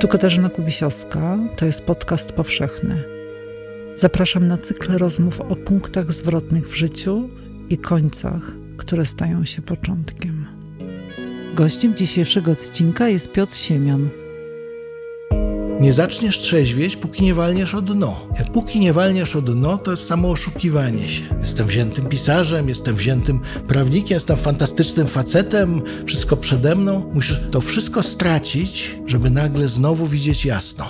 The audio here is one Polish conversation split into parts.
Tu Katarzyna Kubisiowska, to jest podcast powszechny. Zapraszam na cykl rozmów o punktach zwrotnych w życiu i końcach, które stają się początkiem. Gościem dzisiejszego odcinka jest Piotr Siemion. Nie zaczniesz trzeźwieć, póki nie walniesz o dno. Jak póki nie walniesz o dno, to jest samo oszukiwanie się. Jestem wziętym pisarzem, jestem wziętym prawnikiem, jestem fantastycznym facetem, wszystko przede mną. Musisz to wszystko stracić, żeby nagle znowu widzieć jasno.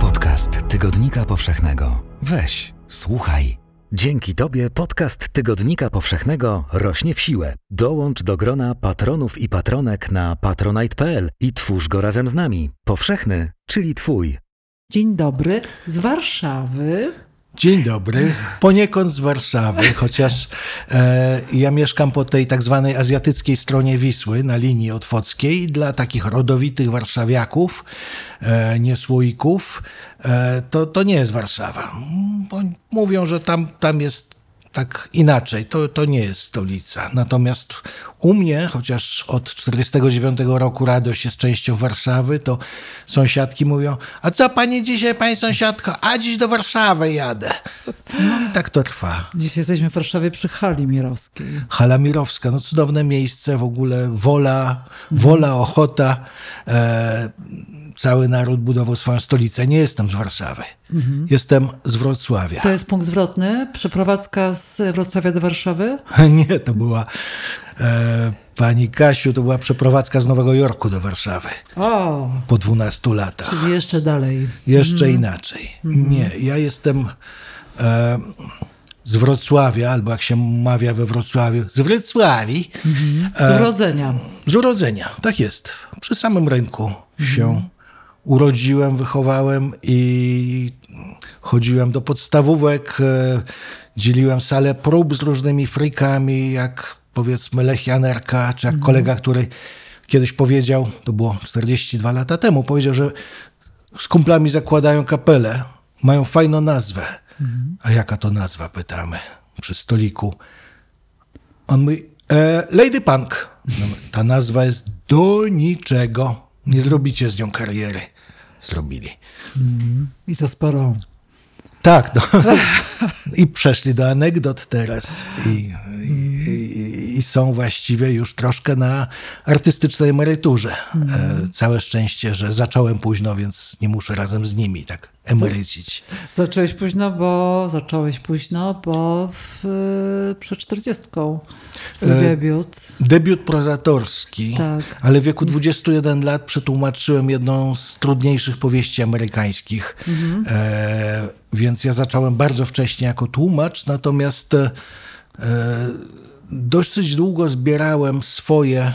Podcast Tygodnika Powszechnego. Weź, słuchaj. Dzięki Tobie podcast Tygodnika Powszechnego rośnie w siłę. Dołącz do grona patronów i patronek na patronite.pl i twórz go razem z nami. Powszechny, czyli Twój. Dzień dobry z Warszawy. Dzień dobry, poniekąd z Warszawy, chociaż e, ja mieszkam po tej tak zwanej azjatyckiej stronie Wisły, na linii otwockiej. Dla takich rodowitych warszawiaków, e, e, to, to nie jest Warszawa. Mówią, że tam, tam jest tak inaczej, to, to nie jest stolica. Natomiast u mnie, chociaż od 49 roku radość jest częścią Warszawy, to sąsiadki mówią, a co pani dzisiaj, pani sąsiadko? A dziś do Warszawy jadę. No i tak to trwa. Dziś jesteśmy w Warszawie przy hali mirowskiej. Hala Mirowska, no cudowne miejsce, w ogóle wola, wola, ochota. E, cały naród budował swoją stolicę. Nie jestem z Warszawy. Jestem z Wrocławia. To jest punkt zwrotny? Przeprowadzka z Wrocławia do Warszawy? Nie, to była e, pani Kasiu, to była przeprowadzka z Nowego Jorku do Warszawy O, po 12 latach. czyli jeszcze dalej. Jeszcze inaczej. Nie, ja jestem e, z Wrocławia, albo jak się mawia we Wrocławiu, z Wrocławi. Z urodzenia. Z urodzenia, tak jest. Przy samym rynku się urodziłem, wychowałem i chodziłem do podstawówek, e, dzieliłem salę prób z różnymi frikami, jak powiedzmy Lech Janerka, czy jak kolega, który kiedyś powiedział, to było 42 lata temu, powiedział, że z kumplami zakładają kapelę, mają fajną nazwę. A jaka to nazwa, pytamy przy stoliku. On mówi, e, Lady Punk. No, ta nazwa jest do niczego. Nie zrobicie z nią kariery. Zrobili. I to sporo. Tak, no. I przeszli do anegdot teraz. I, i, I są właściwie już troszkę na artystycznej emeryturze. E, całe szczęście, że zacząłem późno, więc nie muszę razem z nimi tak emerycić. Zacząłeś późno, bo zacząłeś późno, bo w, przed czterdziestką debiut. Debiut prozatorski, Tak. ale w wieku 21 lat przetłumaczyłem jedną z trudniejszych powieści amerykańskich. E, więc ja zacząłem bardzo wcześnie jako tłumacz, natomiast e, dosyć długo zbierałem swoje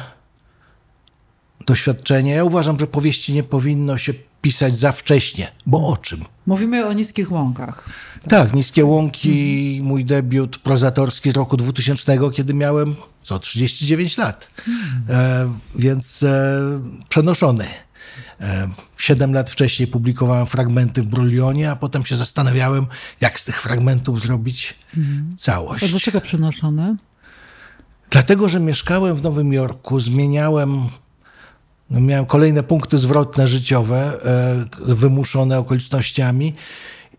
doświadczenia. Ja uważam, że powieści nie powinno się pisać za wcześnie, bo o czym? Mówimy o niskich łąkach. Tak, Niskie Łąki, mój debiut prozatorski z roku 2000, kiedy miałem co, 39 lat. E, więc e, przenoszony. E, Siedem lat wcześniej publikowałem fragmenty w Brulionie, a potem się zastanawiałem, jak z tych fragmentów zrobić całość. A dlaczego przenoszone? Dlatego, że mieszkałem w Nowym Jorku, zmieniałem, no, miałem kolejne punkty zwrotne życiowe, e, wymuszone okolicznościami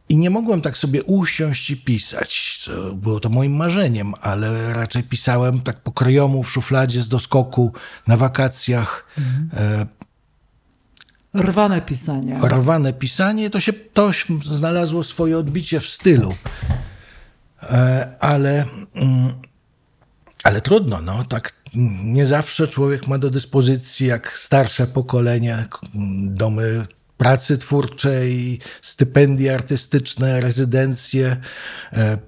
i nie mogłem tak sobie usiąść i pisać. Było to moim marzeniem, ale raczej pisałem tak po kryjomu w szufladzie z doskoku na wakacjach. E, Rwane pisanie. rwane pisanie, to się to znalazło swoje odbicie w stylu. E, Ale, mm, ale trudno, no, tak nie zawsze człowiek ma do dyspozycji, jak starsze pokolenia, k- domy pracy twórczej, stypendia artystyczne, rezydencje. E,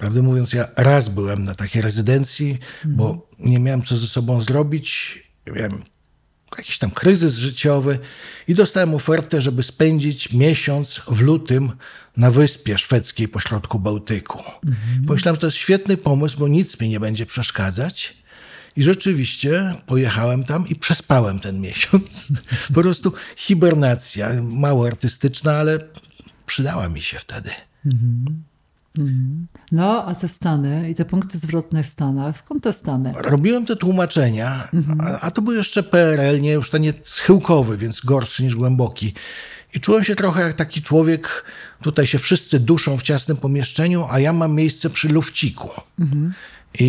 Prawdę mówiąc, ja raz byłem na takiej rezydencji, bo nie miałem co ze sobą zrobić. Miałem jakiś tam kryzys życiowy i dostałem ofertę, żeby spędzić miesiąc w lutym na wyspie szwedzkiej pośrodku Bałtyku. Pomyślałem, że to jest świetny pomysł, bo nic mi nie będzie przeszkadzać. I rzeczywiście pojechałem tam i przespałem ten miesiąc. Po prostu hibernacja, mało artystyczna, ale przydała mi się wtedy. No, a te stany i te punkty zwrotne w Stanach, skąd te stany? Robiłem te tłumaczenia, a, a to był jeszcze PRL, nie już to nie schyłkowy, więc gorszy niż głęboki. I czułem się trochę jak taki człowiek, tutaj się wszyscy duszą w ciasnym pomieszczeniu, a ja mam miejsce przy lufciku. I,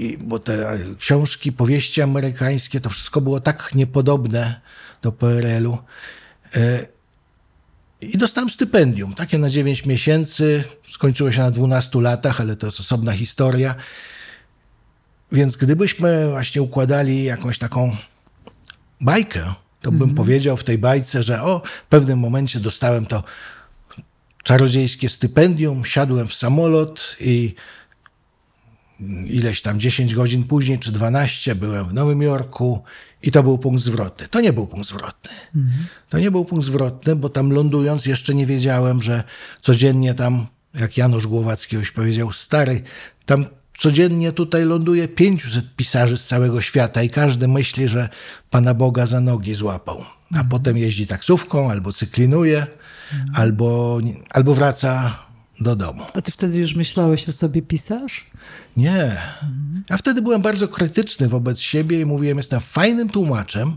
I bo te książki, powieści amerykańskie, to wszystko było tak niepodobne do PRL-u. I dostałem stypendium, takie na 9 miesięcy. Skończyło się na 12 latach, ale to jest osobna historia. Więc gdybyśmy właśnie układali jakąś taką bajkę, to bym powiedział w tej bajce, że o, w pewnym momencie dostałem to czarodziejskie stypendium, siadłem w samolot i ileś tam 10 godzin później, czy 12, byłem w Nowym Jorku i to był punkt zwrotny. To nie był punkt zwrotny. To nie był punkt zwrotny, bo tam lądując jeszcze nie wiedziałem, że codziennie tam, jak Janusz Głowacki już powiedział, stary, tam codziennie tutaj ląduje 500 pisarzy z całego świata i każdy myśli, że Pana Boga za nogi złapał. A potem jeździ taksówką, albo cyklinuje, albo, albo wraca do domu. A ty wtedy już myślałeś o sobie pisarz? Nie. Ja wtedy byłem bardzo krytyczny wobec siebie i mówiłem, jestem fajnym tłumaczem,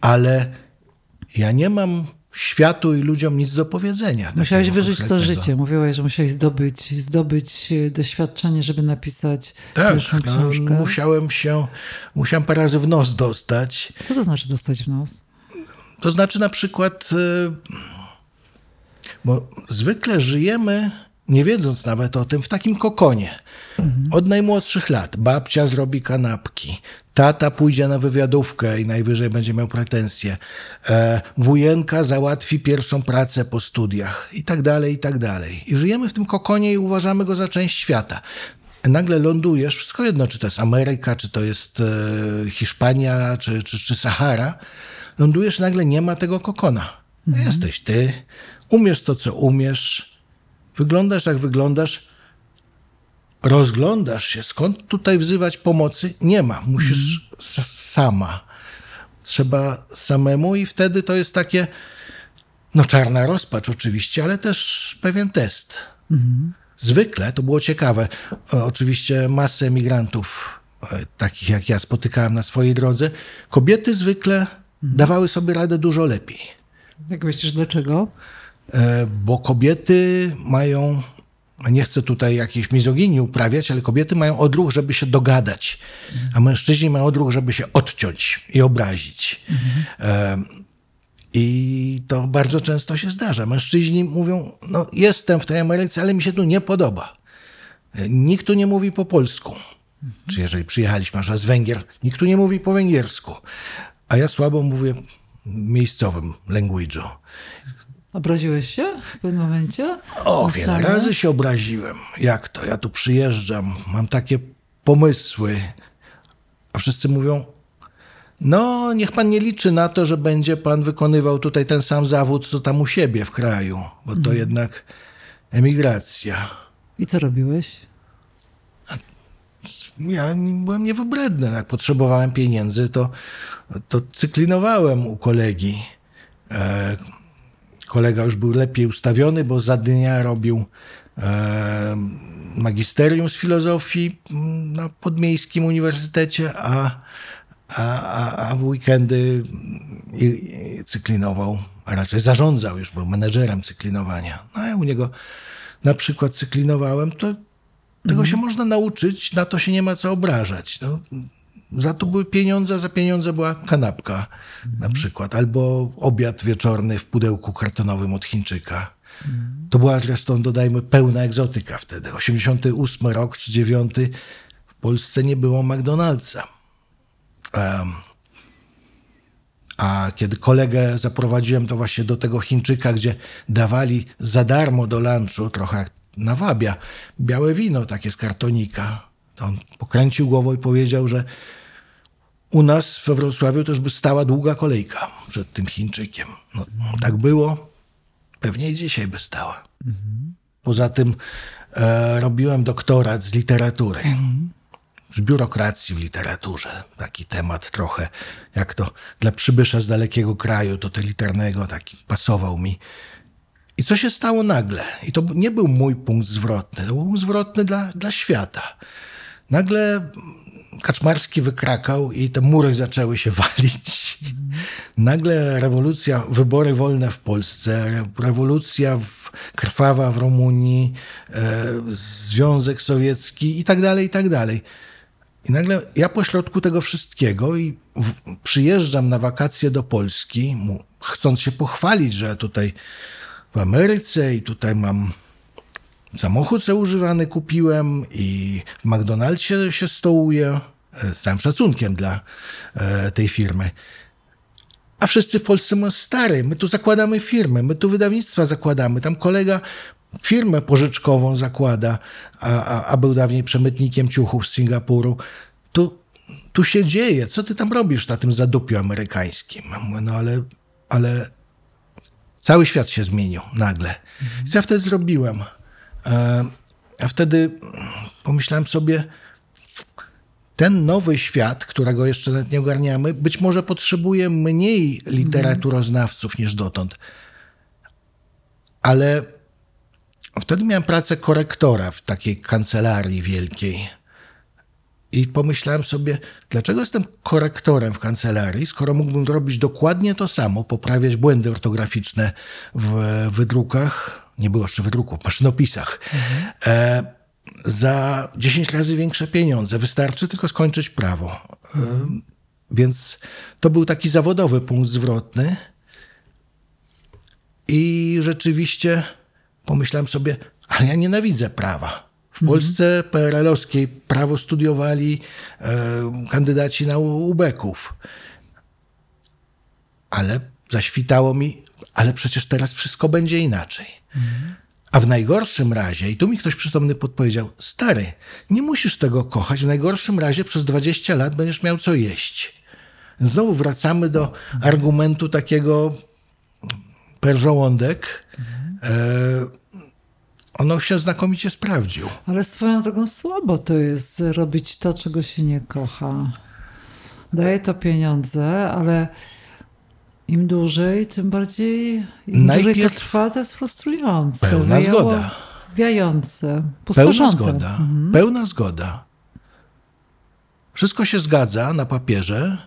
ale ja nie mam światu i ludziom nic do powiedzenia. Musiałeś wyżyć to życie. Mówiłeś, że musiałeś zdobyć, zdobyć e, doświadczenie, żeby napisać Tak, pierwszą no, książkę. musiałem się, musiałem parę razy w nos dostać. Co to znaczy dostać w nos? To znaczy na przykład, y, bo zwykle żyjemy, nie wiedząc nawet o tym, w takim kokonie. Od najmłodszych lat. Babcia zrobi kanapki, tata pójdzie na wywiadówkę i najwyżej będzie miał pretensje. E, wujenka załatwi pierwszą pracę po studiach i tak dalej, i tak dalej. I żyjemy w tym kokonie i uważamy go za część świata. Nagle lądujesz, wszystko jedno, czy to jest Ameryka, czy to jest e, Hiszpania, czy, czy, czy Sahara, lądujesz, nagle nie ma tego kokona. Jesteś ty, umiesz to, co umiesz, wyglądasz jak wyglądasz, rozglądasz się, skąd tutaj wzywać pomocy? Nie ma, musisz s- sama. Trzeba samemu i wtedy to jest takie, no czarna rozpacz oczywiście, ale też pewien test. Zwykle, to było ciekawe, oczywiście masę emigrantów, e, takich jak ja, spotykałem na swojej drodze. Kobiety zwykle dawały sobie radę dużo lepiej. Jak myślisz, dlaczego? E, bo kobiety mają, nie chcę tutaj jakiejś mizoginii uprawiać, ale kobiety mają odruch, żeby się dogadać, a mężczyźni mają odruch, żeby się odciąć i obrazić. E, I to bardzo często się zdarza. Mężczyźni mówią, no jestem w tej Ameryce, ale mi się tu nie podoba. E, Nikt tu nie mówi po polsku. Czy jeżeli przyjechaliśmy aż z Węgier, nikt tu nie mówi po węgiersku. A ja słabo mówię miejscowym language'u. Obraziłeś się w pewnym momencie? O, wiele razy się obraziłem. Jak to? Ja tu przyjeżdżam, mam takie pomysły. A wszyscy mówią, no niech pan nie liczy na to, że będzie pan wykonywał tutaj ten sam zawód, co tam u siebie w kraju, bo to jednak emigracja. I co robiłeś? Ja byłem niewybredny. Jak potrzebowałem pieniędzy, to, to cyklinowałem u kolegi. E, kolega już był lepiej ustawiony, bo za dnia robił e, magisterium z filozofii mm, na Podmiejskim Uniwersytecie, a, a, a, w weekendy i cyklinował, a raczej zarządzał, już był menedżerem cyklinowania. No ja u niego na przykład cyklinowałem, to tego się można nauczyć, na to się nie ma co obrażać. No, za to były pieniądze, za pieniądze była kanapka na przykład, albo obiad wieczorny w pudełku kartonowym od Chińczyka. To była zresztą, dodajmy, pełna egzotyka wtedy. 88 rok czy 9 w Polsce nie było McDonald'sa. Em, a kiedy kolegę zaprowadziłem to właśnie do tego Chińczyka, gdzie dawali za darmo do lunchu, trochę nawabia, białe wino takie z kartonika, to on pokręcił głową i powiedział, że u nas we Wrocławiu też by stała długa kolejka przed tym Chińczykiem. No, tak było, pewnie i dzisiaj by stała. Poza tym e, robiłem doktorat z literatury z biurokracji w literaturze. Taki temat trochę, jak to dla przybysza z dalekiego kraju totalitarnego, taki pasował mi. I co się stało nagle? I to nie był mój punkt zwrotny, to był punkt zwrotny dla, dla świata. Nagle Kaczmarski wykrakał i te mury zaczęły się walić. Nagle rewolucja, wybory wolne w Polsce, rewolucja w, krwawa w Rumunii, e, Związek Sowiecki i tak dalej, i tak dalej. I nagle ja pośrodku tego wszystkiego i w, przyjeżdżam na wakacje do Polski, mu, chcąc się pochwalić, że tutaj w Ameryce i tutaj mam samochód co używany kupiłem i w McDonald'sie się stołuję e, z całym szacunkiem dla e, tej firmy. A wszyscy w Polsce mówią, stary, my tu zakładamy firmę, my tu wydawnictwa zakładamy. Tam kolega firmę pożyczkową zakłada, a, a, a był dawniej przemytnikiem ciuchów z Singapuru. Tu, tu się dzieje. Co ty tam robisz na tym zadupiu amerykańskim? Mówię, no ale, ale cały świat się zmienił nagle. Mhm. Co ja wtedy zrobiłem? E, a wtedy pomyślałem sobie, ten nowy świat, którego jeszcze nawet nie ogarniamy, być może potrzebuje mniej literaturoznawców niż dotąd. Ale wtedy miałem pracę korektora w takiej kancelarii wielkiej. I pomyślałem sobie, dlaczego jestem korektorem w kancelarii, skoro mógłbym robić dokładnie to samo, poprawiać błędy ortograficzne w wydrukach, nie było jeszcze wydruku, w maszynopisach, mhm. e, za 10 razy większe pieniądze. Wystarczy tylko skończyć prawo. E, więc to był taki zawodowy punkt zwrotny. I rzeczywiście pomyślałem sobie, ale ja nienawidzę prawa. W Polsce PRL-owskiej prawo studiowali e, kandydaci na ubeków. Ale zaświtało mi, ale przecież teraz wszystko będzie inaczej. A w najgorszym razie, i tu mi ktoś przytomny podpowiedział, stary, nie musisz tego kochać, w najgorszym razie przez 20 lat będziesz miał co jeść. Znowu wracamy do argumentu takiego perżołądek. E, ono się znakomicie sprawdził. Ale swoją drogą słabo to jest robić to, czego się nie kocha. Daje to pieniądze, ale im dłużej, tym bardziej, im Najpierw dłużej to trwa, to jest frustrujące. Pełna Wyjało, zgoda. Wiające, Pełna zgoda. Mhm. Pełna zgoda. Wszystko się zgadza na papierze.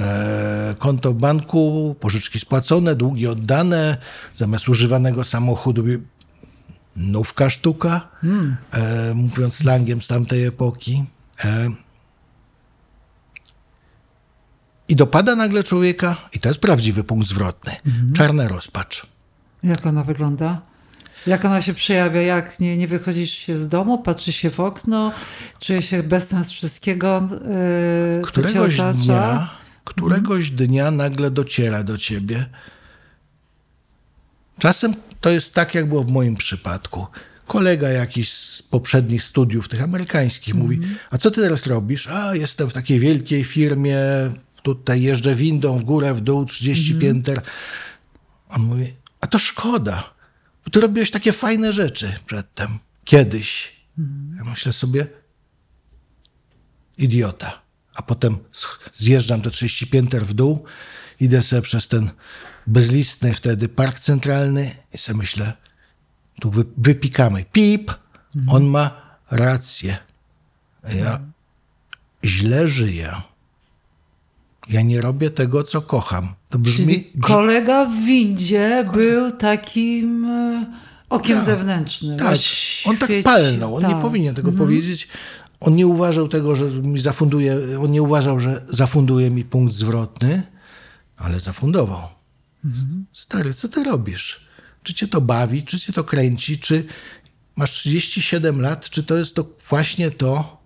E, konto banku, pożyczki spłacone, długi oddane, zamiast używanego samochodu nówka sztuka, e, mówiąc slangiem z tamtej epoki. E, I dopada nagle człowieka, i to jest prawdziwy punkt zwrotny, mhm. czarna rozpacz. Jak ona wygląda? Jak ona się przejawia? Jak nie, nie wychodzisz się z domu, patrzy się w okno, czuje się bezsens wszystkiego, yy, któregoś dnia, któregoś mhm. dnia nagle dociera do ciebie. Czasem to jest tak, jak było w moim przypadku. Kolega jakiś z poprzednich studiów, tych amerykańskich, mówi: A co ty teraz robisz? A, jestem w takiej wielkiej firmie, tutaj jeżdżę windą w górę, w dół, 30 mm pięter. On mówi: A to szkoda, bo ty robiłeś takie fajne rzeczy przedtem, kiedyś. Mm. Ja myślę sobie: Idiota. A potem zjeżdżam te 30 pięter w dół, idę sobie przez ten bezlistny wtedy park centralny i sobie myślę, tu wy, wypikamy. Pip, mhm. on ma rację. Ja źle żyję. Ja nie robię tego, co kocham. To brzmi... Czyli kolega w windzie był takim e, okiem tak, zewnętrznym. Tak, on tak palnął. On tak. nie powinien tego mhm. powiedzieć. On nie uważał tego, że mi zafunduje, on nie uważał, że zafunduje mi punkt zwrotny, ale zafundował. Mhm. Stary, co ty robisz? Czy cię to bawi, czy cię to kręci, czy masz 37 lat, czy to jest to właśnie to?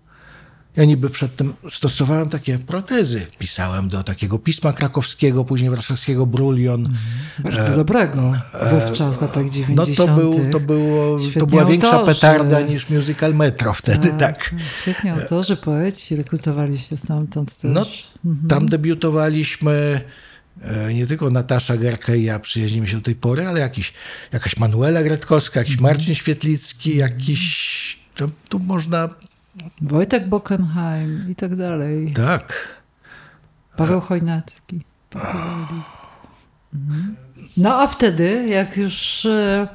Ja niby przedtem stosowałem takie protezy. Pisałem do takiego pisma krakowskiego, później warszawskiego Brulion. Mhm. Bardzo e, dobrego wówczas, na tak 90. No to, był, to, było, to była większa autorzy. petarda niż musical Metro wtedy, tak. tak. Świetnie autorzy, poeci rekrutowali się stamtąd też. No, mhm. Tam debiutowaliśmy E, nie tylko Natasza Gerka i ja przyjaźnimy się do tej pory, ale jakiś, jakaś Manuela Gretkowska, jakiś mhm. Marcin Świetlicki, jakiś... To, tu można... Wojtek Bockenheim i tak dalej. Tak. Paweł Chojnacki. Mhm. No a wtedy, jak już, e,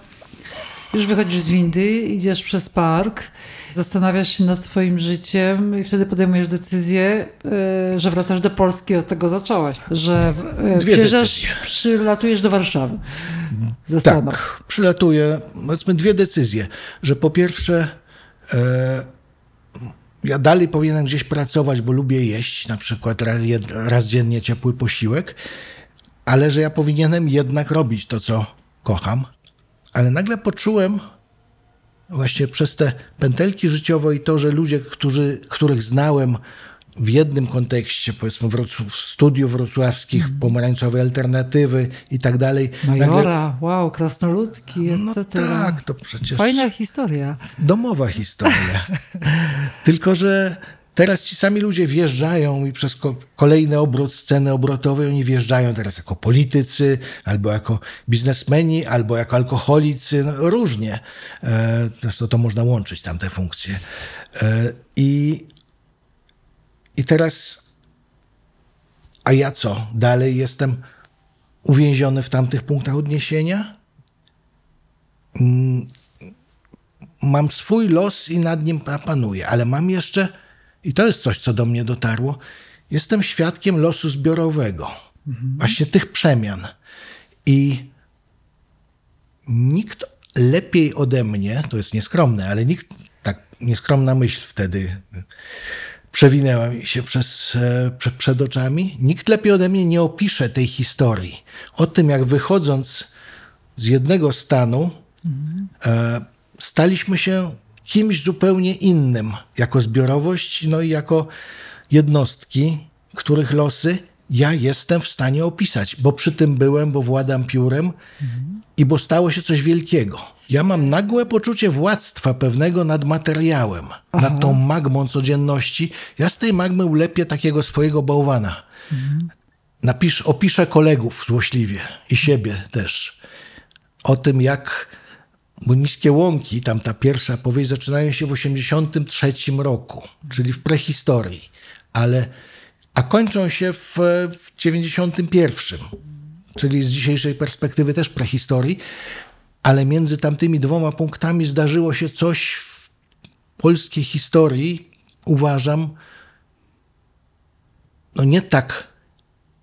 już wychodzisz z windy, idziesz przez park, zastanawiasz się nad swoim życiem i wtedy podejmujesz decyzję, e, że wracasz do Polski, od tego zaczęłaś, że e, przyjeżdżasz, przylatujesz do Warszawy ze Stanów. Tak, przylatuję, powiedzmy dwie decyzje, że po pierwsze e, ja dalej powinienem gdzieś pracować, bo lubię jeść, na przykład raz, raz dziennie ciepły posiłek, ale że ja powinienem jednak robić to, co kocham. Ale nagle poczułem właśnie przez te pętelki życiowe i to, że ludzie, którzy, których znałem w jednym kontekście, powiedzmy Wrocław, studiów wrocławskich, pomarańczowej alternatywy i tak dalej. Majora, wow, krasnoludki, No etc. tak, to przecież Fajna historia. domowa historia. Tylko, że teraz ci sami ludzie wjeżdżają i przez ko- kolejny obrót sceny obrotowej oni wjeżdżają teraz jako politycy, albo jako biznesmeni, albo jako alkoholicy, no, różnie. E, Zresztą to można łączyć tamte funkcje. E, I, I teraz, a ja co? Dalej jestem uwięziony w tamtych punktach odniesienia? mam swój los i nad nim pa- panuję, ale mam jeszcze, i to jest coś, co do mnie dotarło, jestem świadkiem losu zbiorowego, właśnie tych przemian. I nikt lepiej ode mnie, to jest nieskromne, ale nikt, tak nieskromna myśl wtedy przewinęła mi się przez, e, prze, przed oczami, nikt lepiej ode mnie nie opisze tej historii. O tym, jak wychodząc z jednego stanu, e, staliśmy się kimś zupełnie innym, jako zbiorowość, no i jako jednostki, których losy ja jestem w stanie opisać, bo przy tym byłem, bo władam piórem i bo stało się coś wielkiego. Ja mam nagłe poczucie władztwa pewnego nad materiałem, nad tą magmą codzienności. Ja z tej magmy ulepię takiego swojego bałwana. Napisz, opiszę kolegów złośliwie i siebie też. O tym, jak bo niskie łąki, tam ta pierwsza powieść, zaczynają się w 83 roku, czyli w prehistorii, ale, a kończą się w, w 91, czyli z dzisiejszej perspektywy też prehistorii, ale między tamtymi dwoma punktami zdarzyło się coś w polskiej historii, uważam, no nie tak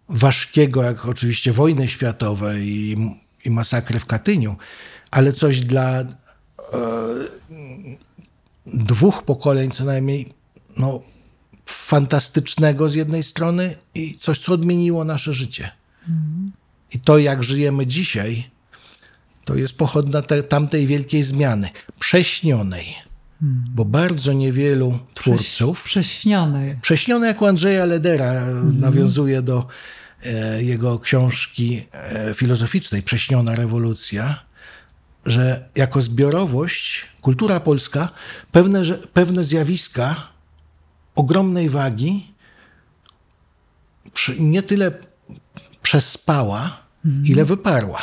ważkiego, jak oczywiście wojny światowe i, i masakry w Katyniu, ale coś dla e, dwóch pokoleń co najmniej no, fantastycznego z jednej strony i coś, co odmieniło nasze życie. I to, jak żyjemy dzisiaj, to jest pochodna te, tamtej wielkiej zmiany, prześnionej. Bo bardzo niewielu twórców, Prześnionej. prześnione jak u Andrzeja Ledera, nawiązuje do e, jego książki e, filozoficznej Prześniona rewolucja, że jako zbiorowość kultura polska pewne, pewne zjawiska ogromnej wagi nie tyle przespała, ile wyparła.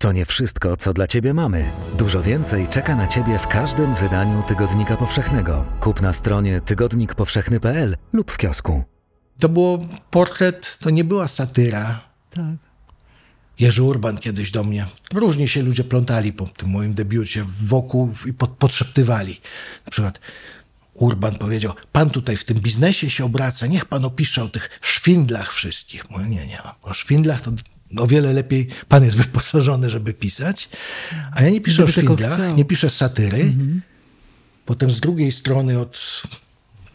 To nie wszystko, co dla Ciebie mamy. Dużo więcej czeka na Ciebie w każdym wydaniu Tygodnika Powszechnego. Kup na stronie tygodnikpowszechny.pl lub w kiosku. To było portret, to nie była satyra. Tak. Jerzy Urban kiedyś do mnie. Różnie się ludzie plątali po tym moim debiucie wokół i pod, podszeptywali. Na przykład Urban powiedział, pan tutaj w tym biznesie się obraca, niech pan opisze o tych szwindlach wszystkich. Mówię, nie, nie, o szwindlach to o wiele lepiej pan jest wyposażony, żeby pisać. A ja nie piszę o Gdyby tylko szwindlach, nie piszę satyry. Potem z drugiej strony, od,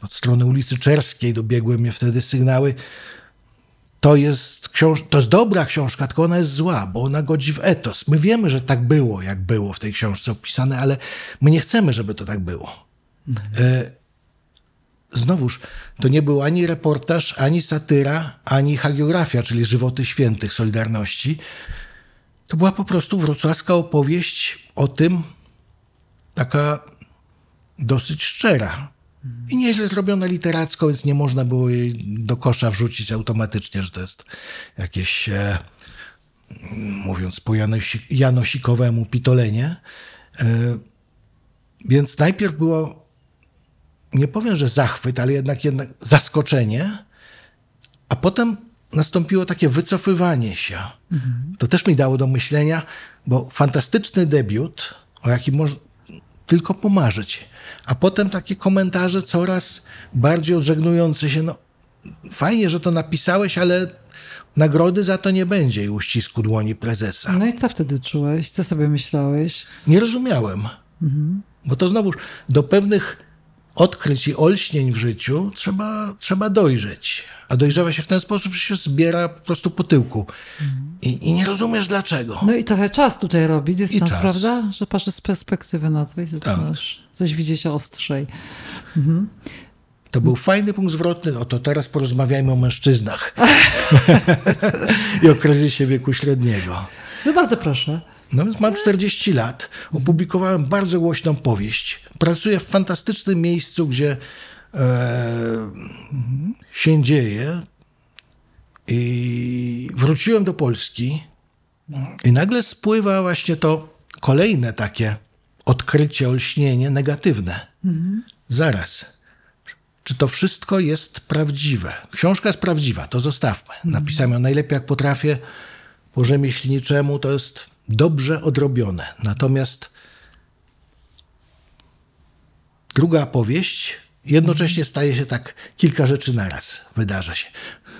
od strony ulicy Czerskiej dobiegły mnie wtedy sygnały, to jest, książ- to jest dobra książka, tylko ona jest zła, bo ona godzi w etos. My wiemy, że tak było, jak było w tej książce opisane, ale my nie chcemy, żeby to tak było. E, znowuż, to nie był ani reportaż, ani satyra, ani hagiografia, czyli żywoty świętych Solidarności. To była po prostu wrocławska opowieść o tym, taka dosyć szczera. I nieźle zrobiona literacko, więc nie można było jej do kosza wrzucić automatycznie, że to jest jakieś, e, mówiąc po Janosi, janosikowemu, pitolenie. E, więc najpierw było, nie powiem, że zachwyt, ale jednak, jednak zaskoczenie, a potem nastąpiło takie wycofywanie się. To też mi dało do myślenia, bo fantastyczny debiut, o jakim można tylko pomarzyć. A potem takie komentarze coraz bardziej odżegnujące się. No, fajnie, że to napisałeś, ale nagrody za to nie będzie i uścisku dłoni prezesa. No i co wtedy czułeś? Co sobie myślałeś? Nie rozumiałem. Bo to znowuż do pewnych odkryć i olśnień w życiu trzeba, trzeba dojrzeć. A dojrzewa się w ten sposób, że się zbiera po prostu po tyłku. I, I nie rozumiesz dlaczego. No i trochę czas tutaj robi dystans, czas. Tak. prawda? Że patrzysz z perspektywy na coś, zaczynasz coś widzieć ostrzej. To był fajny punkt zwrotny. Oto teraz porozmawiajmy o mężczyznach i o kryzysie wieku średniego. No bardzo proszę. No więc mam 40 lat, opublikowałem bardzo głośną powieść. Pracuję w fantastycznym miejscu, gdzie e, się dzieje. I wróciłem do Polski i nagle spływa właśnie to kolejne takie odkrycie, olśnienie negatywne. Zaraz. Czy to wszystko jest prawdziwe? Książka jest prawdziwa, to zostawmy. Napisałem ją najlepiej jak potrafię po rzemieślniczemu, to jest dobrze odrobione. Natomiast druga powieść jednocześnie staje się tak kilka rzeczy naraz, wydarza się.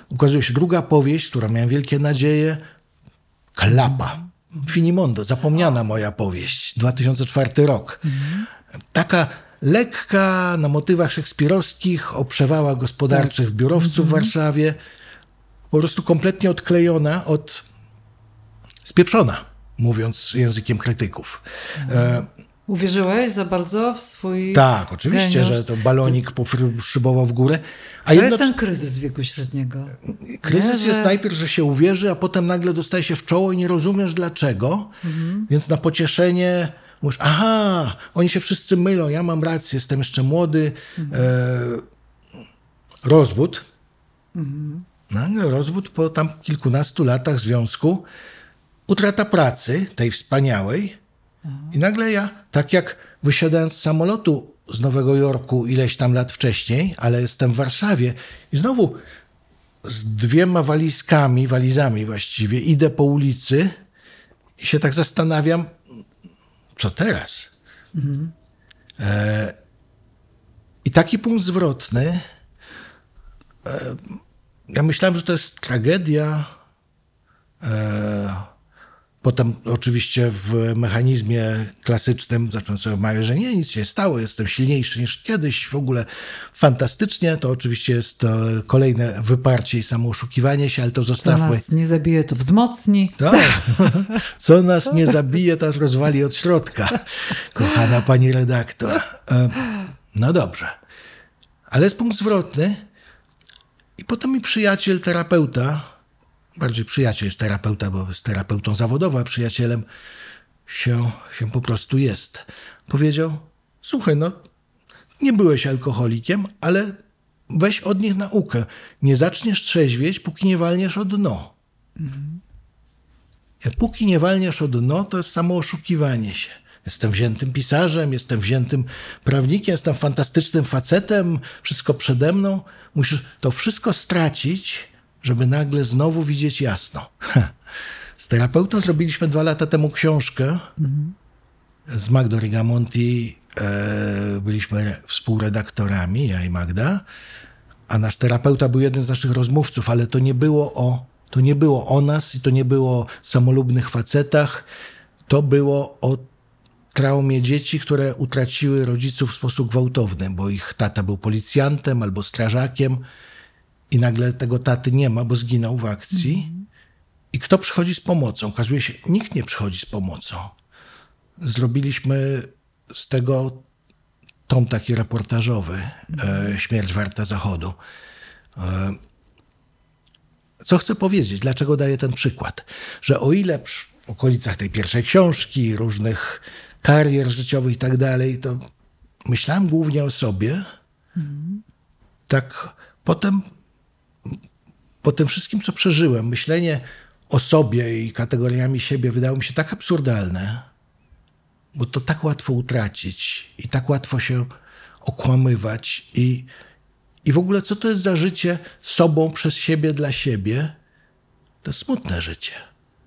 Ukazuje się druga powieść, która miałem wielkie nadzieje, Klapa. Finimondo, zapomniana moja powieść, 2004 rok. Taka lekka, na motywach szekspirowskich, o przewałach gospodarczych biurowców w Warszawie, po prostu kompletnie odklejona od spieprzona, mówiąc językiem krytyków. E, Uwierzyłeś za bardzo w swój tak, oczywiście, geniusz? że to balonik poszybował w górę. A To jest jednocześnie ten kryzys wieku średniego. kryzys Nie, jest że- najpierw, że się uwierzy, a potem nagle dostaje się w czoło i nie rozumiesz dlaczego. Więc na pocieszenie mówisz, aha, oni się wszyscy mylą, ja mam rację, jestem jeszcze młody. E, rozwód. Nagle rozwód po tam kilkunastu latach związku, utrata pracy, tej wspaniałej. I nagle ja, tak jak wysiadając z samolotu z Nowego Jorku ileś tam lat wcześniej, ale jestem w Warszawie i znowu z dwiema walizkami, walizami właściwie, idę po ulicy i się tak zastanawiam, co teraz? E, I taki punkt zwrotny, e, ja myślałem, że to jest tragedia. E, Potem oczywiście w mechanizmie klasycznym zacząłem sobie mawiać, że nie, nic się stało, jestem silniejszy niż kiedyś, w ogóle fantastycznie. To oczywiście jest to kolejne wyparcie i samooszukiwanie się, ale to Co zostawmy. nas nie zabije, to wzmocni. Tak. Co nas nie zabije, to nas rozwali od środka, kochana pani redaktor. E, No dobrze. Ale jest punkt zwrotny. I potem mi przyjaciel, terapeuta, bardziej przyjaciel niż terapeuta, bo jest terapeutą zawodowym, a przyjacielem się, się po prostu jest. Powiedział, słuchaj, no nie byłeś alkoholikiem, ale weź od nich naukę. Nie zaczniesz trzeźwieć, póki nie walniesz o dno. Jak póki nie walniesz o dno, to jest samo oszukiwanie się. Jestem wziętym pisarzem, jestem wziętym prawnikiem, jestem fantastycznym facetem, wszystko przede mną. Musisz to wszystko stracić, żeby nagle znowu widzieć jasno. Z terapeutą zrobiliśmy dwa lata temu książkę z Magdą Rigamonti. E, byliśmy re- współredaktorami, ja i Magda, a nasz terapeuta był jeden z naszych rozmówców, ale to nie było o, to nie było o nas i to nie było o samolubnych facetach. To było o traumie dzieci, które utraciły rodziców w sposób gwałtowny, bo ich tata był policjantem albo strażakiem i nagle tego taty nie ma, bo zginął w akcji. I kto przychodzi z pomocą? Okazuje się, nikt nie przychodzi z pomocą. Zrobiliśmy z tego tom taki reportażowy, e, Śmierć warta zachodu. E, co chcę powiedzieć? Dlaczego daję ten przykład? Że o ile przy okolicach tej pierwszej książki, różnych karier życiowych i tak dalej, to myślałem głównie o sobie, tak potem po tym wszystkim, co przeżyłem, myślenie o sobie i kategoriami siebie wydało mi się tak absurdalne, bo to tak łatwo utracić i tak łatwo się okłamywać i, i w ogóle co to jest za życie sobą przez siebie dla siebie, to smutne życie.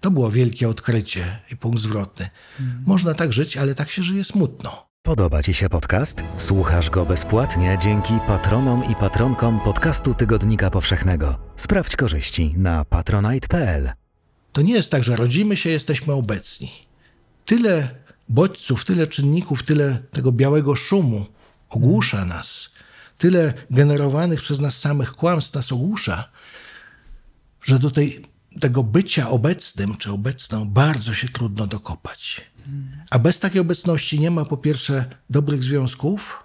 To było wielkie odkrycie i punkt zwrotny. Można tak żyć, ale tak się żyje smutno. Podoba Ci się podcast? Słuchasz go bezpłatnie dzięki patronom i patronkom podcastu Tygodnika Powszechnego. Sprawdź korzyści na patronite.pl. To nie jest tak, że rodzimy się, jesteśmy obecni. Tyle bodźców, tyle czynników, tyle tego białego szumu ogłusza nas, tyle generowanych przez nas samych kłamstw nas ogłusza, że do tej, tego bycia obecnym czy obecną bardzo się trudno dokopać. A bez takiej obecności nie ma po pierwsze dobrych związków,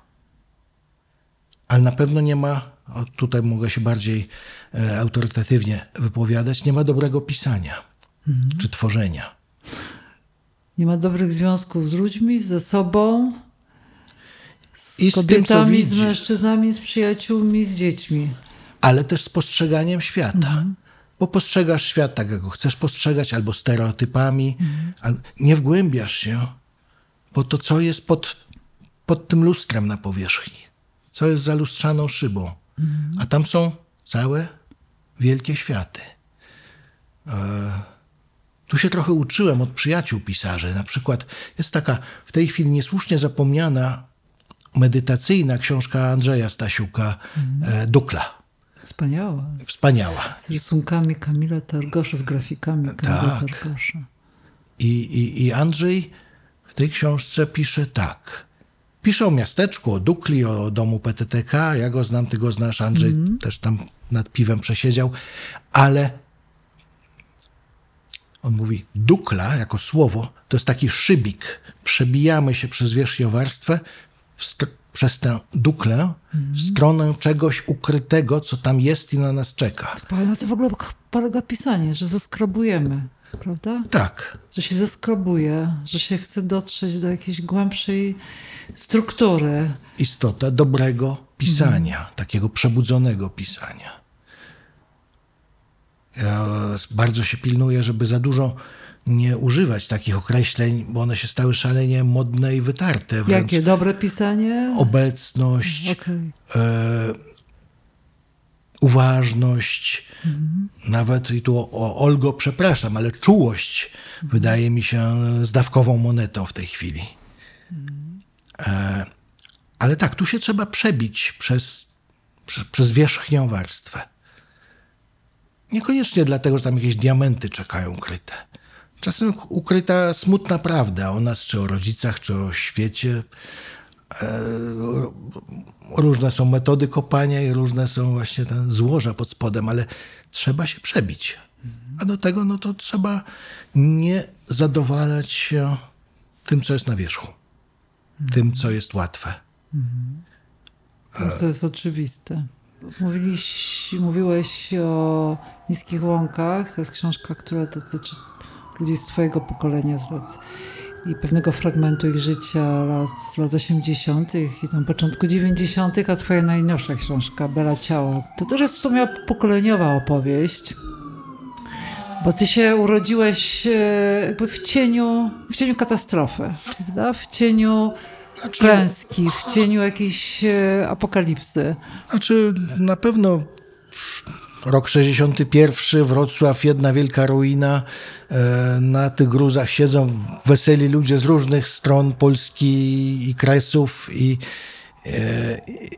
ale na pewno nie ma, tutaj mogę się bardziej e, autorytatywnie wypowiadać, nie ma dobrego pisania czy tworzenia. Nie ma dobrych związków z ludźmi, ze sobą, z I z tym, kobietami, z mężczyznami, z przyjaciółmi, z dziećmi. ale też z postrzeganiem świata. Bo postrzegasz świat tak, jak go chcesz postrzegać, albo stereotypami, al- nie wgłębiasz się, bo to, co jest pod, pod tym lustrem na powierzchni, co jest za lustrzaną szybą, a tam są całe wielkie światy. E, tu się trochę uczyłem od przyjaciół pisarzy. Na przykład jest taka w tej chwili niesłusznie zapomniana medytacyjna książka Andrzeja Stasiuka, e, Dukla. Wspaniała. Wspaniała. Z rysunkami Kamila Targosza, z grafikami Kamila Tak. Targosza. I, i, I Andrzej w tej książce pisze tak. Pisze o miasteczku, o Dukli, o domu PTTK. Ja go znam, ty go znasz. Andrzej też tam nad piwem przesiedział. Ale on mówi, Dukla jako słowo to jest taki szybik. Przebijamy się przez wierzchniowarstwę w str- przez tę Duklę stronę czegoś ukrytego, co tam jest i na nas czeka. Ale na to w ogóle polega pisanie, że zeskrobujemy, prawda? Tak. Że się zeskrobuje, że się chce dotrzeć do jakiejś głębszej struktury. istota dobrego pisania, takiego przebudzonego pisania. Ja bardzo się pilnuję, żeby za dużo nie używać takich określeń, bo one się stały szalenie modne i wytarte. Wręcz Jakie dobre pisanie? obecność, Okej. e, uważność, nawet i tu o, o Olgo przepraszam, ale czułość wydaje mi się zdawkową monetą w tej chwili. E, ale tak, tu się trzeba przebić przez, przez, przez wierzchnią warstwę. Niekoniecznie dlatego, że tam jakieś diamenty czekają ukryte. Czasem ukryta smutna prawda o nas, czy o rodzicach, czy o świecie. E, różne są metody kopania i różne są właśnie te złoża pod spodem, ale trzeba się przebić. A do tego no to trzeba nie zadowalać się tym, co jest na wierzchu. Tym, co jest łatwe. To jest oczywiste. Mówiliś, mówiłeś o niskich łąkach. To jest książka, która dotyczy ludzi z twojego pokolenia z lat i pewnego fragmentu ich życia lat, z lat 80. i tam początku 90., a twoja najnowsza książka, Bela Ciała. To też jest w sumie pokoleniowa opowieść. Bo ty się urodziłeś e, jakby w cieniu, w cieniu katastrofy, prawda? W cieniu klęski, w cieniu jakiejś e, apokalipsy. Znaczy, na pewno rok 61, Wrocław, jedna wielka ruina. E, Na tych gruzach siedzą weseli ludzie z różnych stron Polski i kresów i, e, i,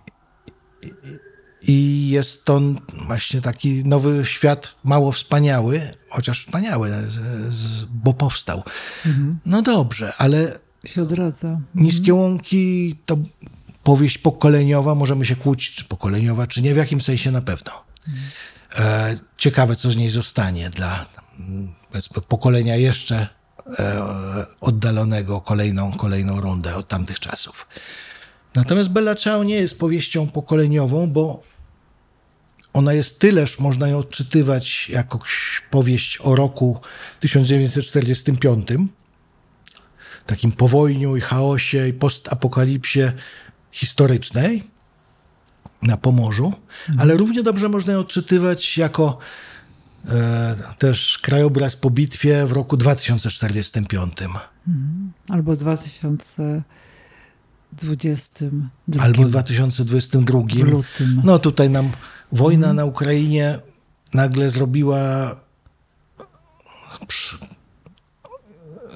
i jest to właśnie taki nowy świat, mało wspaniały, chociaż wspaniały, bo powstał. No dobrze, ale Się odradza. Niskie łąki to powieść pokoleniowa, możemy się kłócić, czy pokoleniowa, czy nie, w jakim sensie na pewno. E, ciekawe, co z niej zostanie dla pokolenia jeszcze e, oddalonego kolejną, kolejną rundę od tamtych czasów. Natomiast Bella Ciao nie jest powieścią pokoleniową, bo ona jest tyleż, można ją odczytywać jako powieść o roku 1945, takim powojniu i chaosie i postapokalipsie historycznej na Pomorzu, ale równie dobrze można ją odczytywać jako e, też krajobraz po bitwie w roku 2045. Albo 2022. Albo 2022. W lutym. No tutaj nam wojna na Ukrainie nagle zrobiła przy,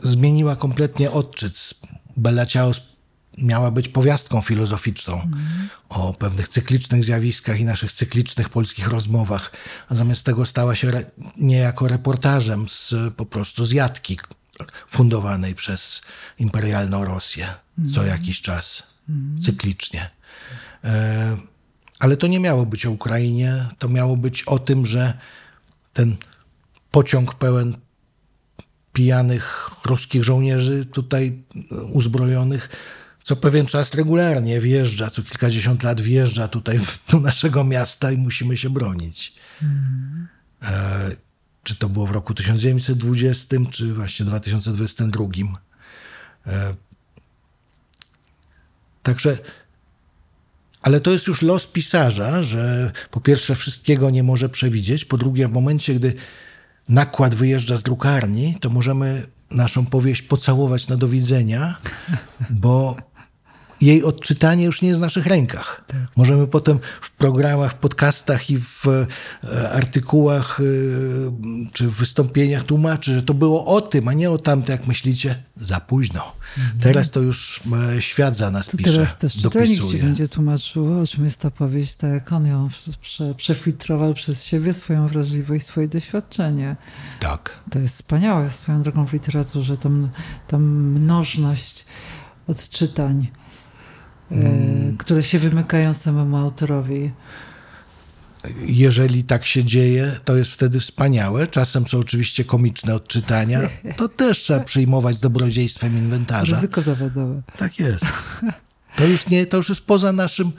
zmieniła kompletnie odczyt. Bella Ciao miała być powiastką filozoficzną mm. o pewnych cyklicznych zjawiskach i naszych cyklicznych polskich rozmowach, a zamiast tego stała się re, niejako reportażem z, po prostu z jatki fundowanej przez imperialną Rosję mm. co jakiś czas, mm. cyklicznie. E, ale to nie miało być o Ukrainie, to miało być o tym, że ten pociąg pełen pijanych ruskich żołnierzy tutaj uzbrojonych co pewien czas regularnie wjeżdża, co kilkadziesiąt lat wjeżdża tutaj do naszego miasta i musimy się bronić. Mm. E, czy to było w roku 1920, czy właśnie 2022. E, także, ale to jest już los pisarza, że po pierwsze wszystkiego nie może przewidzieć, po drugie w momencie, gdy nakład wyjeżdża z drukarni, to możemy naszą powieść pocałować na do widzenia, bo jej odczytanie już nie jest w naszych rękach. Tak. Możemy potem w programach, w podcastach i w e, artykułach e, czy w wystąpieniach tłumaczyć, że to było o tym, a nie o tamtym, jak myślicie, za późno. Mhm. Teraz to już e, świat za nas to pisze, Teraz też czytelnik ci będzie tłumaczył, o czym jest ta powieść, tak jak on ją prze, przefiltrował przez siebie, swoją wrażliwość, swoje doświadczenie. Tak. To jest wspaniałe swoją drogą w literaturze, ta mnożność odczytań hmm. które się wymykają samemu autorowi. Jeżeli tak się dzieje, to jest wtedy wspaniałe. Czasem są oczywiście komiczne odczytania. To też trzeba przyjmować z dobrodziejstwem inwentarza. Ryzyko zawodowe. Tak jest. To już, nie, to już jest poza naszym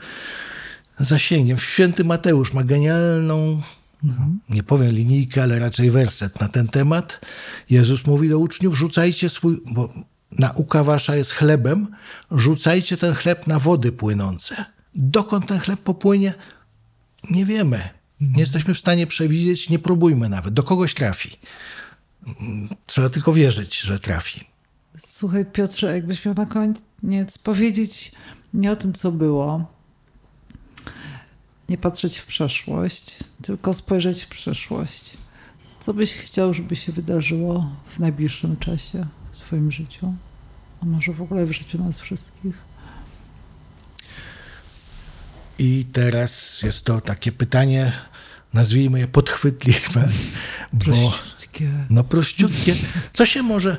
zasięgiem. Święty Mateusz ma genialną, mhm. nie powiem linijkę, ale raczej werset na ten temat. Jezus mówi do uczniów, rzucajcie swój, bo nauka wasza jest chlebem, rzucajcie ten chleb na wody płynące. Dokąd ten chleb popłynie, nie wiemy. Nie jesteśmy w stanie przewidzieć, nie próbujmy nawet. Do kogoś trafi. Trzeba tylko wierzyć, że trafi. Słuchaj, Piotrze, jakbyś miał na koniec powiedzieć nie o tym, co było, nie patrzeć w przeszłość, tylko spojrzeć w przyszłość. Co byś chciał, żeby się wydarzyło w najbliższym czasie? Twoim życiu, a może w ogóle w życiu nas wszystkich? I teraz jest to takie pytanie, nazwijmy je podchwytliwe. Prościutkie. no prościutkie. Co się może,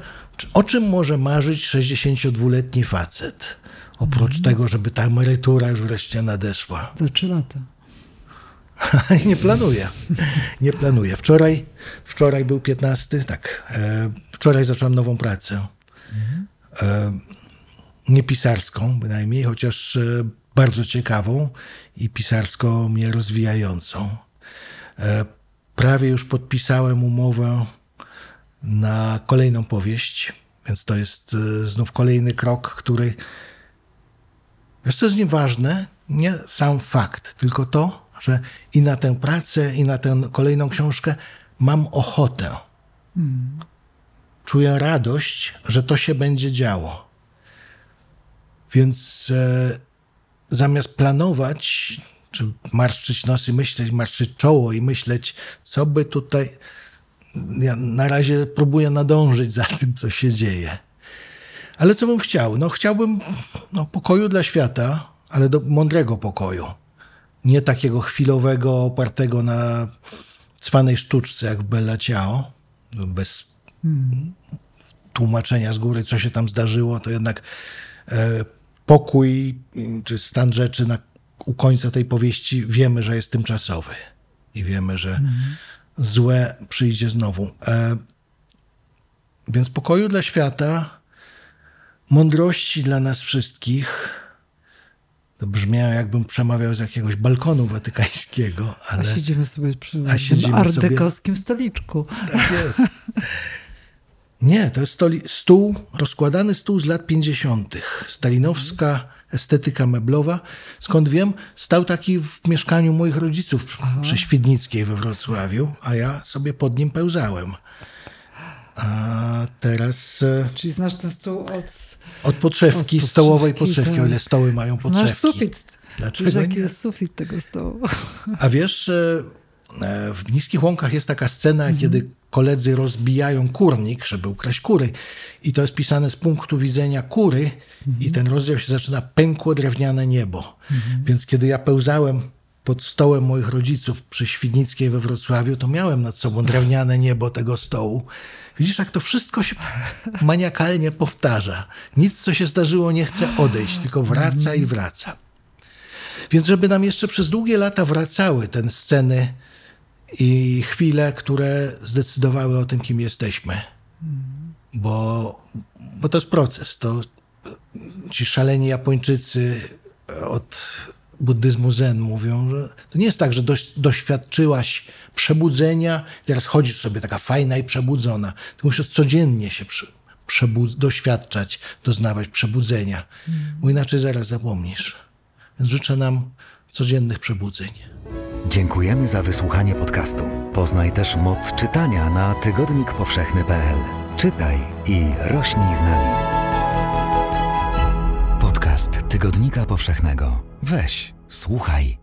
o czym może marzyć 62-letni facet? Oprócz mm. tego, żeby ta emerytura już wreszcie nadeszła. Za trzy lata. nie planuję. Nie planuję. Wczoraj, wczoraj był 15, tak. E, wczoraj zacząłem nową pracę. Mhm. Nie pisarską bynajmniej, chociaż e, bardzo ciekawą i pisarsko mnie rozwijającą. Prawie już podpisałem umowę na kolejną powieść, więc to jest znów kolejny krok, który. Wiesz, co jest nieważne? Nie sam fakt, tylko to, że i na tę pracę, i na tę kolejną książkę mam ochotę. Mm. Czuję radość, że to się będzie działo. Więc e, zamiast planować, czy marszczyć nosy, myśleć, marszczyć czoło i myśleć, co by tutaj. Ja na razie próbuję nadążyć za tym, co się dzieje. Ale co bym chciał? No, chciałbym no, pokoju dla świata, ale do mądrego pokoju nie takiego chwilowego, opartego na cwanej sztuczce jak Bella Ciao, bez hmm. tłumaczenia z góry, co się tam zdarzyło, to jednak e, pokój czy stan rzeczy na, u końca tej powieści wiemy, że jest tymczasowy i wiemy, że hmm. złe przyjdzie znowu. E, więc pokoju dla świata, mądrości dla nas wszystkich, to brzmiało, jakbym przemawiał z jakiegoś balkonu watykańskiego. Ale... A siedzimy sobie przy a ardekowskim sobie... stoliczku. Tak jest. Nie, to jest stoli... stół, rozkładany stół z lat 50. Stalinowska estetyka meblowa. Skąd wiem, stał taki w mieszkaniu moich rodziców Aha. przy Świdnickiej we Wrocławiu, a ja sobie pod nim pełzałem. A teraz... E, Czyli znasz ten stół od od podszewki, od stołowej podszewki, tak. o ile stoły mają podszewki. Znasz sufit. Dlaczego wiesz, jaki jest sufit tego stołu? A wiesz, e, w Niskich Łąkach jest taka scena, mhm. kiedy koledzy rozbijają kurnik, żeby ukraść kury. I to jest pisane z punktu widzenia kury i ten rozdział się zaczyna pękło drewniane niebo. Więc kiedy ja pełzałem pod stołem moich rodziców przy Świdnickiej we Wrocławiu, to miałem nad sobą drewniane niebo tego stołu. Widzisz, jak to wszystko się maniakalnie powtarza. Nic, co się zdarzyło, nie chce odejść, tylko wraca i wraca. Więc żeby nam jeszcze przez długie lata wracały te sceny i chwile, które zdecydowały o tym, kim jesteśmy. Bo, bo to jest proces. To ci szaleni Japończycy od buddyzmu zen mówią, że to nie jest tak, że doś, doświadczyłaś przebudzenia, teraz chodzisz sobie taka fajna i przebudzona. Ty musisz codziennie się przy, przebudz, doświadczać, doznawać przebudzenia, bo inaczej zaraz zapomnisz. Więc życzę nam codziennych przebudzeń. Dziękujemy za wysłuchanie podcastu. Poznaj też moc czytania na tygodnikpowszechny.pl. Czytaj i rośnij z nami. Podcast Tygodnika Powszechnego. Weź, słuchaj